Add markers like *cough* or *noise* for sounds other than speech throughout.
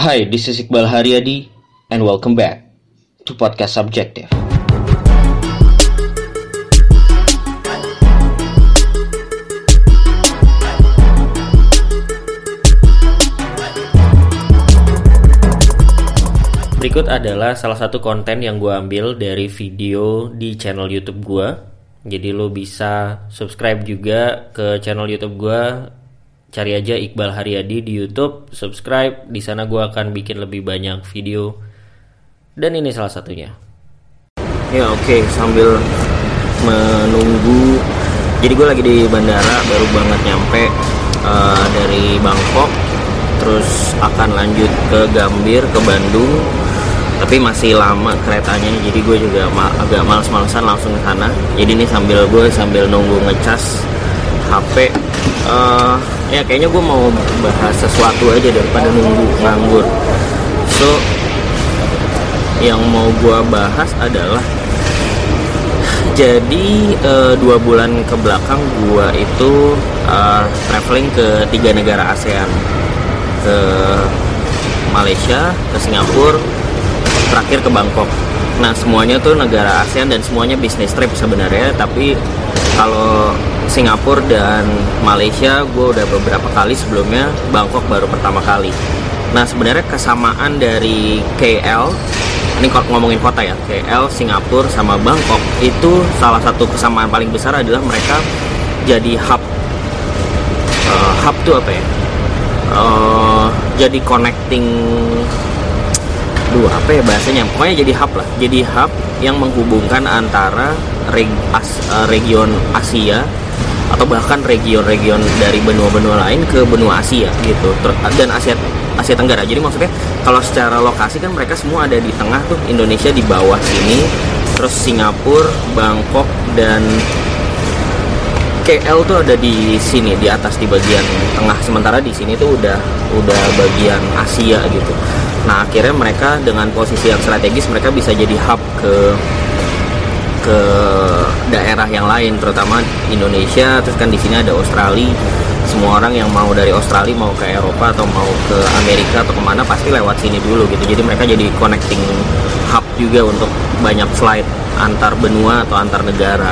Hi, this is Iqbal Haryadi and welcome back to Podcast Subjective. Berikut adalah salah satu konten yang gue ambil dari video di channel YouTube gue. Jadi lo bisa subscribe juga ke channel YouTube gue. Cari aja Iqbal Haryadi di YouTube, subscribe. Di sana gue akan bikin lebih banyak video. Dan ini salah satunya. Ya oke, okay. sambil menunggu. Jadi gue lagi di bandara, baru banget nyampe uh, dari Bangkok. Terus akan lanjut ke Gambir, ke Bandung tapi masih lama keretanya jadi gue juga ma agak males-malesan langsung ke sana jadi ini sambil gue sambil nunggu ngecas HP uh, eh, ya kayaknya gue mau bahas sesuatu aja daripada nunggu nganggur. So yang mau gue bahas adalah jadi uh, dua bulan ke belakang gue itu uh, traveling ke tiga negara ASEAN. Ke Malaysia ke Singapura terakhir ke Bangkok. Nah semuanya tuh negara ASEAN dan semuanya bisnis trip sebenarnya tapi kalau Singapura dan Malaysia gue udah beberapa kali sebelumnya Bangkok baru pertama kali. Nah sebenarnya kesamaan dari KL ini ngomongin kota ya KL, Singapura sama Bangkok itu salah satu kesamaan paling besar adalah mereka jadi hub uh, hub tuh apa ya? Uh, jadi connecting duh apa ya bahasanya? Pokoknya jadi hub lah jadi hub yang menghubungkan antara reg, as, uh, region Asia atau bahkan region-region dari benua-benua lain ke benua Asia gitu. Dan Asia Asia Tenggara. Jadi maksudnya kalau secara lokasi kan mereka semua ada di tengah tuh. Indonesia di bawah sini terus Singapura Bangkok dan KL tuh ada di sini di atas di bagian tengah. Sementara di sini tuh udah udah bagian Asia gitu. Nah akhirnya mereka dengan posisi yang strategis mereka bisa jadi hub ke ke daerah yang lain terutama Indonesia terus kan di sini ada Australia. Semua orang yang mau dari Australia mau ke Eropa atau mau ke Amerika atau ke mana pasti lewat sini dulu gitu. Jadi mereka jadi connecting hub juga untuk banyak flight antar benua atau antar negara.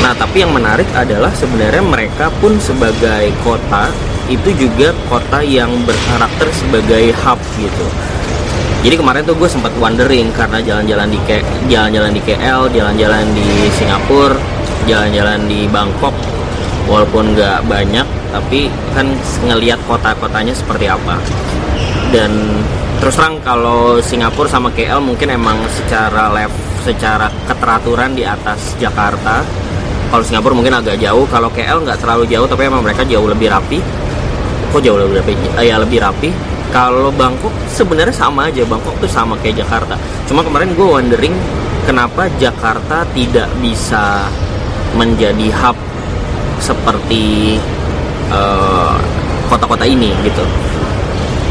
Nah tapi yang menarik adalah sebenarnya mereka pun sebagai kota itu juga kota yang berkarakter sebagai hub gitu jadi kemarin tuh gue sempat wondering karena jalan-jalan di jalan-jalan di KL, jalan-jalan di Singapura, jalan-jalan di Bangkok, walaupun nggak banyak, tapi kan ngelihat kota-kotanya seperti apa. Dan terus terang kalau Singapura sama KL mungkin emang secara level, secara keteraturan di atas Jakarta. Kalau Singapura mungkin agak jauh, kalau KL nggak terlalu jauh, tapi emang mereka jauh lebih rapi kok jauh lebih rapi uh, ya lebih rapi kalau Bangkok sebenarnya sama aja Bangkok tuh sama kayak Jakarta. Cuma kemarin gue wondering kenapa Jakarta tidak bisa menjadi hub seperti eh, kota-kota ini gitu.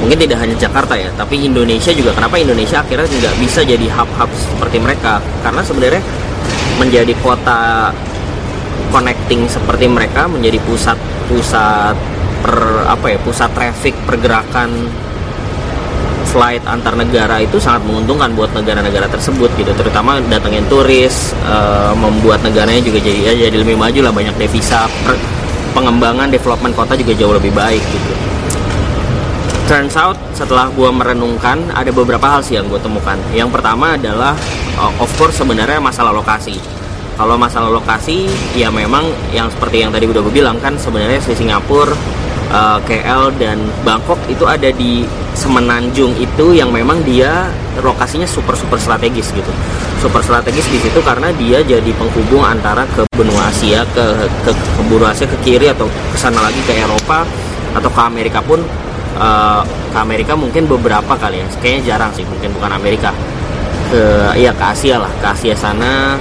Mungkin tidak hanya Jakarta ya tapi Indonesia juga. Kenapa Indonesia akhirnya nggak bisa jadi hub-hub seperti mereka? Karena sebenarnya menjadi kota connecting seperti mereka menjadi pusat pusat per apa ya pusat traffic pergerakan flight antar negara itu sangat menguntungkan buat negara-negara tersebut gitu. Terutama datangin turis e, membuat negaranya juga jadi ya, jadi lebih maju lah. Banyak devisa pengembangan development kota juga jauh lebih baik gitu. Turns out setelah gue merenungkan ada beberapa hal sih yang gue temukan. Yang pertama adalah uh, of course sebenarnya masalah lokasi. Kalau masalah lokasi ya memang yang seperti yang tadi udah gue bilang kan sebenarnya si Singapura uh, eh, KL dan Bangkok itu ada di Semenanjung itu yang memang dia lokasinya super super strategis gitu. Super strategis di situ karena dia jadi penghubung antara ke benua Asia ke ke, ke benua Asia ke kiri atau ke sana lagi ke Eropa atau ke Amerika pun uh, ke Amerika mungkin beberapa kali ya. Kayaknya jarang sih mungkin bukan Amerika. Ke ya ke Asia lah ke Asia sana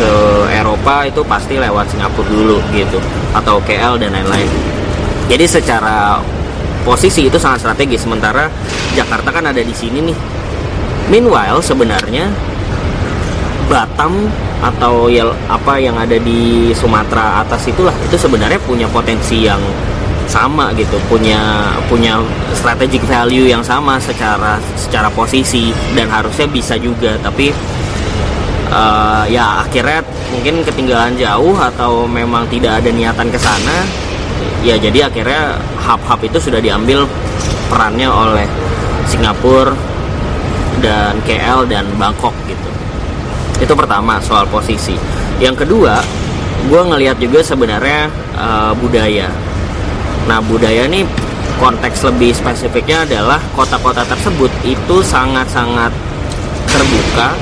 ke Eropa itu pasti lewat Singapura dulu gitu atau KL dan lain-lain jadi secara posisi itu sangat strategis sementara Jakarta kan ada di sini nih. Meanwhile sebenarnya Batam atau ya apa yang ada di Sumatera atas itulah itu sebenarnya punya potensi yang sama gitu punya punya strategic value yang sama secara secara posisi dan harusnya bisa juga. Tapi uh, ya akhirnya mungkin ketinggalan jauh atau memang tidak ada niatan ke sana ya jadi akhirnya hub-hub itu sudah diambil perannya oleh Singapura dan KL dan Bangkok gitu. Itu pertama soal posisi. Yang kedua gue ngelihat juga sebenarnya uh, budaya. Nah budaya ini konteks lebih spesifiknya adalah kota-kota tersebut itu sangat-sangat terbuka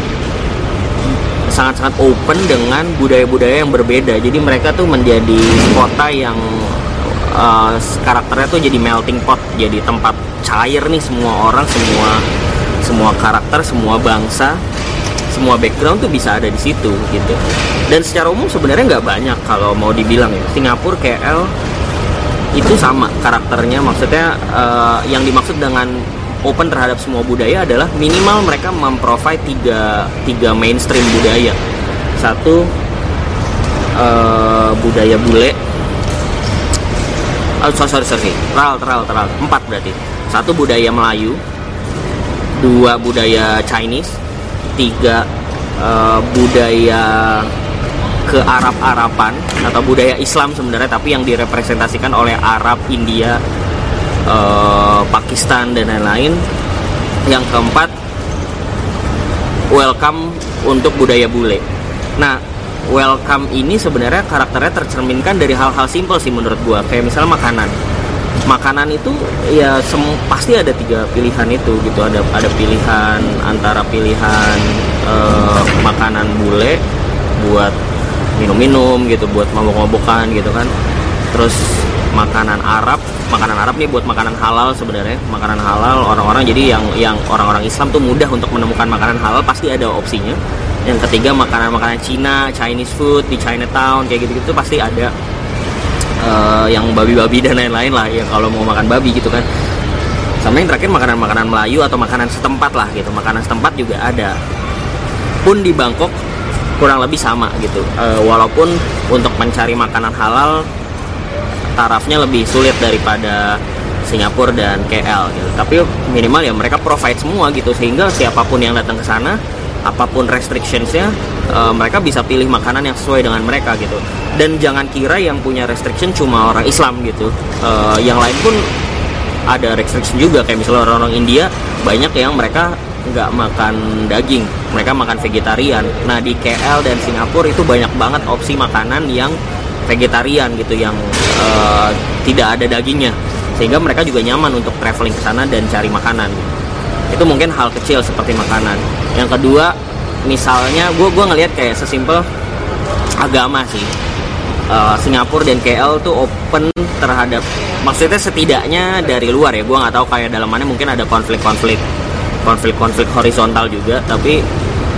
sangat-sangat open dengan budaya-budaya yang berbeda. Jadi mereka tuh menjadi kota yang uh, karakternya tuh jadi melting pot jadi tempat cair nih semua orang semua semua karakter semua bangsa semua background tuh bisa ada di situ gitu. Dan secara umum sebenarnya nggak banyak kalau mau dibilang ya. Singapura KL itu sama karakternya. Maksudnya uh, yang dimaksud dengan open terhadap semua budaya adalah minimal mereka memprovide tiga tiga mainstream budaya. Satu uh, budaya bule oh, sorry sorry sorry teral teral teral empat berarti satu budaya Melayu dua budaya Chinese tiga uh, budaya ke Arab-Araban atau budaya Islam sebenarnya tapi yang direpresentasikan oleh Arab, India, uh, Pakistan dan lain-lain. Yang keempat welcome untuk budaya bule. Nah, welcome ini sebenarnya karakternya tercerminkan dari hal-hal simpel sih menurut gua, kayak misalnya makanan. Makanan itu ya sem pasti ada tiga pilihan itu gitu. Ada ada pilihan antara pilihan uh, makanan bule buat minum-minum gitu buat mabok-mabokan gitu kan. Terus makanan Arab makanan Arab nih buat makanan halal sebenarnya. Makanan halal orang-orang jadi yang yang orang-orang Islam tuh mudah untuk menemukan makanan halal pasti ada opsinya yang ketiga makanan-makanan Cina Chinese food di Chinatown kayak gitu-gitu pasti ada uh, yang babi-babi dan lain-lain lah ya kalau mau makan babi gitu kan. Sama yang terakhir makanan-makanan Melayu atau makanan setempat lah gitu. Makanan setempat juga ada. Pun di Bangkok kurang lebih sama gitu. Uh, walaupun untuk mencari makanan halal tarafnya lebih sulit daripada Singapura dan KL gitu. Tapi minimal ya mereka provide semua gitu sehingga siapa pun yang datang ke sana apa pun restrictionsnya uh, mereka bisa pilih makanan yang sesuai dengan mereka gitu. Dan jangan kira yang punya restriction cuma orang Islam gitu. Uh, yang lain pun ada restriction juga. Kayak misalnya orang-orang India banyak yang mereka nggak makan daging. Mereka makan vegetarian. Nah di KL dan Singapura itu banyak banget opsi makanan yang vegetarian gitu yang uh, tidak ada dagingnya. Sehingga mereka juga nyaman untuk traveling ke sana dan cari makanan itu mungkin hal kecil seperti makanan. Yang kedua misalnya gue gue ngelihat kayak sesimpel agama sih. Uh, Singapura dan KL tuh open terhadap maksudnya setidaknya dari luar ya. Gue nggak tahu kayak dalamannya mungkin ada konflik-konflik konflik-konflik horizontal juga. Tapi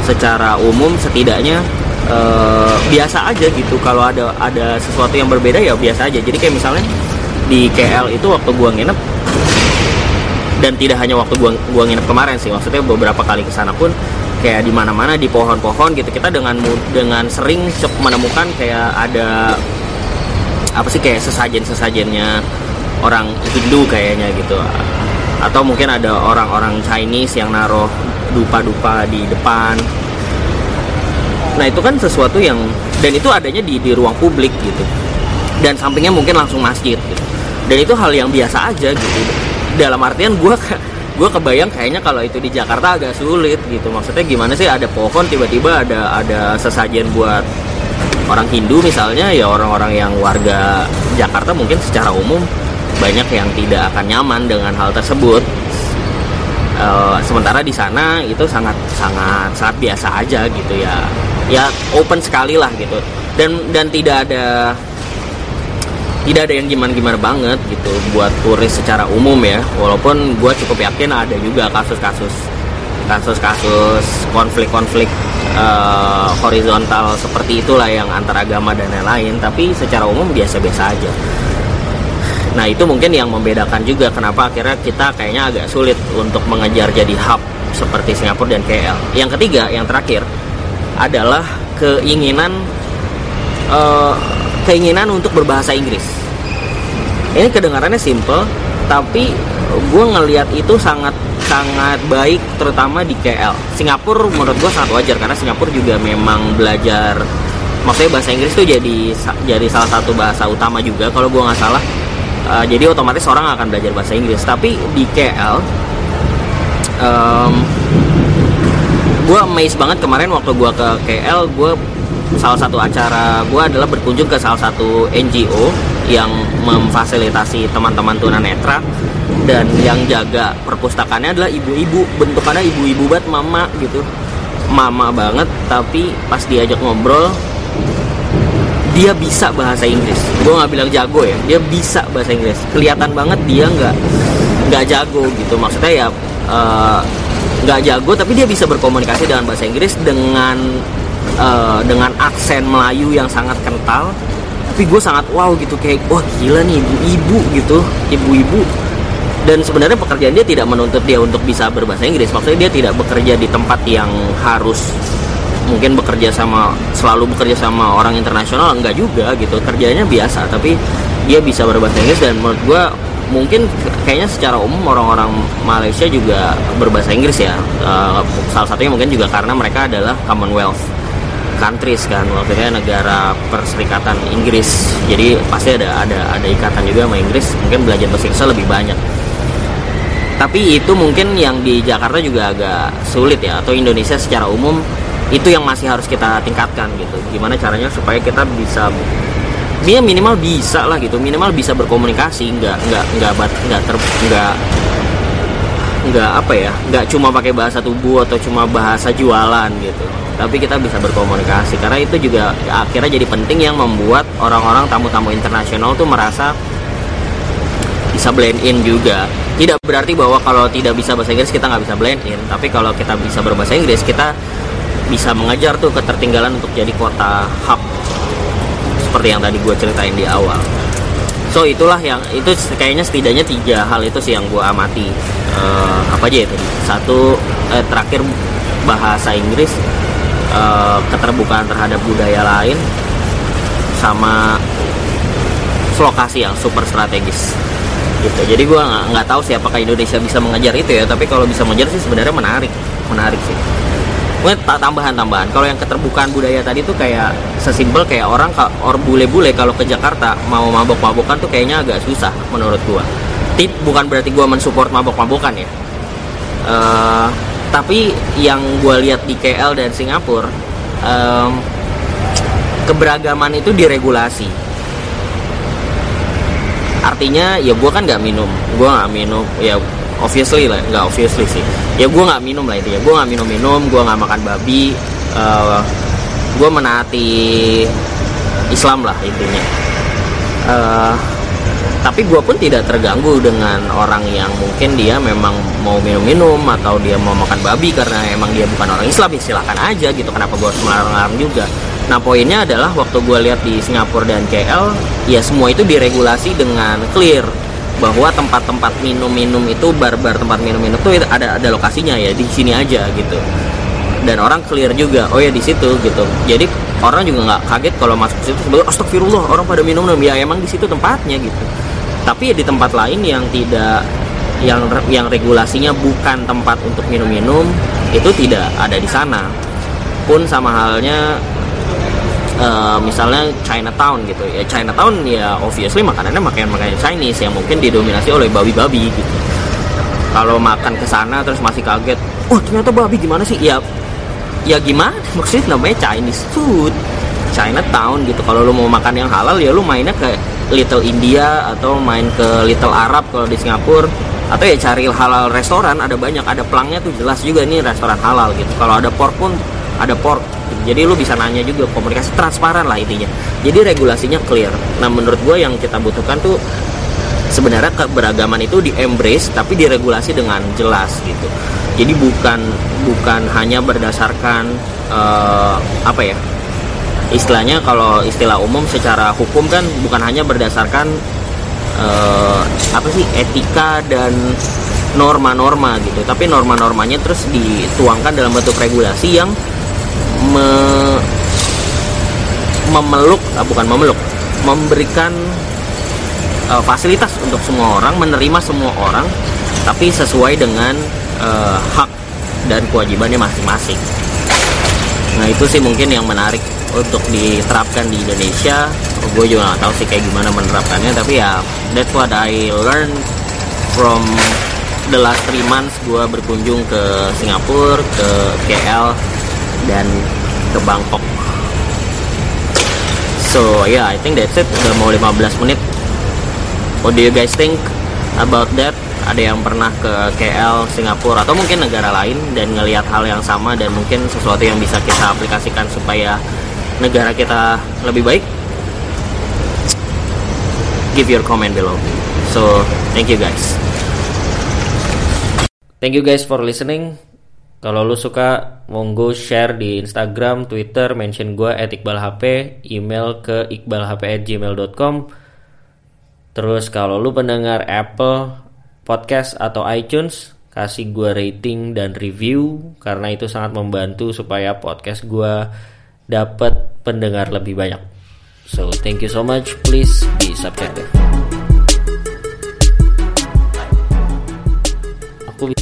secara umum setidaknya uh, biasa aja gitu. Kalau ada ada sesuatu yang berbeda ya biasa aja. Jadi kayak misalnya di KL itu waktu gue nginep dan tidak hanya waktu gua gua nginep kemarin sih maksudnya beberapa kali ke sana pun kayak di mana-mana di pohon-pohon gitu kita dengan dengan sering menemukan kayak ada apa sih kayak sesajen-sesajennya orang Hindu kayaknya gitu. Atau mungkin ada orang-orang Chinese yang naruh dupa-dupa di depan. Nah itu kan sesuatu yang dan itu adanya di di ruang publik gitu. Dan sampingnya mungkin langsung masjid gitu. Dan itu hal yang biasa aja gitu dalam artian gue gue kebayang kayaknya kalau itu di Jakarta agak sulit gitu. Maksudnya gimana sih ada pohon tiba-tiba ada ada sesajen buat orang Hindu misalnya ya orang-orang yang warga Jakarta mungkin secara umum banyak yang tidak akan nyaman dengan hal tersebut. Uh, sementara di sana itu sangat sangat sangat biasa aja gitu ya. Ya open sekali lah gitu. Dan dan tidak ada tidak ada yang gimana-gimana banget gitu buat turis secara umum ya. Walaupun gue cukup yakin ada juga kasus-kasus kasus-kasus konflik-konflik uh, horizontal seperti itulah yang antar agama dan lain-lain tapi secara umum biasa-biasa aja. Nah itu mungkin yang membedakan juga kenapa akhirnya kita kayaknya agak sulit untuk mengejar jadi hub seperti Singapura dan KL yang ketiga yang terakhir adalah keinginan uh, keinginan untuk berbahasa Inggris. ini kedengarannya simple tapi gue ngelihat itu sangat sangat baik terutama di KL Singapura menurut gue sangat wajar karena Singapura juga memang belajar maksudnya bahasa Inggris itu jadi jadi salah satu bahasa utama juga kalau gue nggak salah. Uh, jadi otomatis orang akan belajar bahasa Inggris. Tapi di KL um, gue amazed banget kemarin waktu gue ke KL gue salah satu acara gue adalah berkunjung ke salah satu NGO yang memfasilitasi teman-teman tunanetra. Dan yang jaga perpustakaannya adalah ibu-ibu. Bentukannya ibu-ibu banget mama gitu. Mama banget tapi pas diajak ngobrol dia bisa bahasa Inggris. Gue nggak bilang jago ya dia bisa bahasa Inggris. Kelihatan banget dia nggak nggak jago gitu. Maksudnya ya eh, nggak uh, jago tapi dia bisa berkomunikasi dengan bahasa Inggris dengan uh, dengan aksen Melayu yang sangat kental. Tapi gue sangat wow gitu kayak wah gila nih ibu-ibu gitu ibu-ibu. Dan sebenarnya pekerjaan dia tidak menuntut dia untuk bisa berbahasa Inggris. Maksudnya dia tidak bekerja di tempat yang harus mungkin bekerja sama selalu bekerja sama orang internasional enggak juga gitu. Kerjanya biasa tapi dia bisa berbahasa Inggris dan menurut gue mungkin kayaknya secara umum orang-orang Malaysia juga berbahasa Inggris ya. Uh, salah satunya mungkin juga karena mereka adalah Commonwealth countries kan. Waktunya negara perserikatan Inggris. Jadi pasti ada ada ada ikatan juga sama Inggris. Mungkin belajar bahasa Inggris lebih banyak. Tapi itu mungkin yang di Jakarta juga agak sulit ya atau Indonesia secara umum itu yang masih harus kita tingkatkan gitu. Gimana caranya supaya kita bisa dia minimal bisa lah gitu. Minimal bisa berkomunikasi. Nggak nggak nggak nggak ter nggak nggak apa ya nggak cuma pakai bahasa tubuh atau cuma bahasa jualan gitu. Tapi kita bisa berkomunikasi karena itu juga akhirnya jadi penting yang membuat orang-orang tamu-tamu internasional tuh merasa bisa blend in juga. Tidak berarti bahwa kalau tidak bisa bahasa Inggris kita nggak bisa blend in tapi kalau kita bisa berbahasa Inggris kita bisa mengajar tuh ketertinggalan untuk jadi kota hub. Seperti yang tadi gue ceritain di awal so itulah yang itu kayaknya setidaknya tiga hal itu sih yang gue amati. Uh, apa aja itu satu eh, terakhir bahasa Inggris uh, keterbukaan terhadap budaya lain sama lokasi yang super strategis. Gitu. Jadi gue nggak tahu sih apakah Indonesia bisa mengajar itu ya tapi kalau bisa mengajar sih sebenarnya menarik. Menarik sih mungkin tambahan-tambahan. Kalau yang keterbukaan budaya tadi tuh kayak sesimpel kayak orang or bule-bule kalau ke Jakarta mau mabok-mabokan tuh kayaknya agak susah menurut gua. Tip bukan berarti gua mensupport mabok-mabokan ya. Uh, tapi yang gua lihat di KL dan Singapura um, keberagaman itu diregulasi. Artinya ya gua kan nggak minum. Gua nggak minum ya obviously lah nggak obviously sih. Ya gue nggak minum lah itu ya. Gue nggak minum minum gue nggak makan babi uh, eh, gue menaati Islam lah intinya. Uh, tapi gue pun tidak terganggu dengan orang yang mungkin dia memang mau minum-minum atau dia mau makan babi karena emang dia bukan orang Islam ya silakan aja gitu. Kenapa gue harus melarang-larang juga? Nah poinnya adalah waktu gue lihat di Singapura dan KL ya semua itu diregulasi dengan clear bahwa tempat-tempat minum-minum itu bar-bar tempat minum-minum itu ada ada lokasinya ya di sini aja gitu. Dan orang clear juga oh ya di situ gitu. Jadi orang juga nggak kaget kalau masuk ke situ sebagai astagfirullah orang pada minum minum ya emang di situ tempatnya gitu. Tapi ya di tempat lain yang tidak yang yang regulasinya bukan tempat untuk minum-minum itu tidak ada di sana. Pun sama halnya uh, misalnya Chinatown gitu. Ya Chinatown ya obviously makanannya makanan makanan Chinese yang mungkin didominasi oleh babi-babi gitu. Kalau makan ke sana terus masih kaget oh ternyata babi gimana sih? Ya ya gimana? *laughs* Maksudnya namanya Chinese food Chinatown gitu. Kalau lu mau makan yang halal ya lu mainnya ke Little India atau main ke Little Arab kalau di Singapura. Atau ya cari halal restoran ada banyak. Ada pelangnya tuh jelas juga nih restoran halal gitu. Kalau ada pork pun ada pork jadi lu bisa nanya juga komunikasi transparan lah intinya. Jadi regulasinya clear. Nah menurut gue yang kita butuhkan tuh sebenarnya keberagaman itu di embrace tapi diregulasi dengan jelas gitu. Jadi bukan bukan hanya berdasarkan uh, apa ya istilahnya kalau istilah umum secara hukum kan bukan hanya berdasarkan uh, apa sih etika dan norma-norma gitu. Tapi norma-normanya terus dituangkan dalam bentuk regulasi yang me, memeluk ah, bukan memeluk memberikan uh, fasilitas untuk semua orang menerima semua orang tapi sesuai dengan uh, hak dan kewajibannya masing-masing. Nah itu sih mungkin yang menarik untuk diterapkan di Indonesia. Gue juga gak tahu sih kayak gimana menerapkannya tapi ya that's what I learned from the last three months gue berkunjung ke Singapura ke KL dan ke Bangkok. So yeah I think that's it. Udah mau 15 menit. What do you guys think about that? Ada yang pernah ke KL, Singapura atau mungkin negara lain dan ngelihat hal yang sama dan mungkin sesuatu yang bisa kita aplikasikan supaya negara kita lebih baik? Give your comment below. So thank you guys. Thank you guys for listening kalau lu suka monggo share di Instagram, Twitter, mention gue at iqbalhp, email ke iqbalhp@gmail.com. Terus kalau lu pendengar Apple Podcast atau iTunes, kasih gue rating dan review karena itu sangat membantu supaya podcast gue dapat pendengar lebih banyak. So thank you so much. Please be subjective. Aku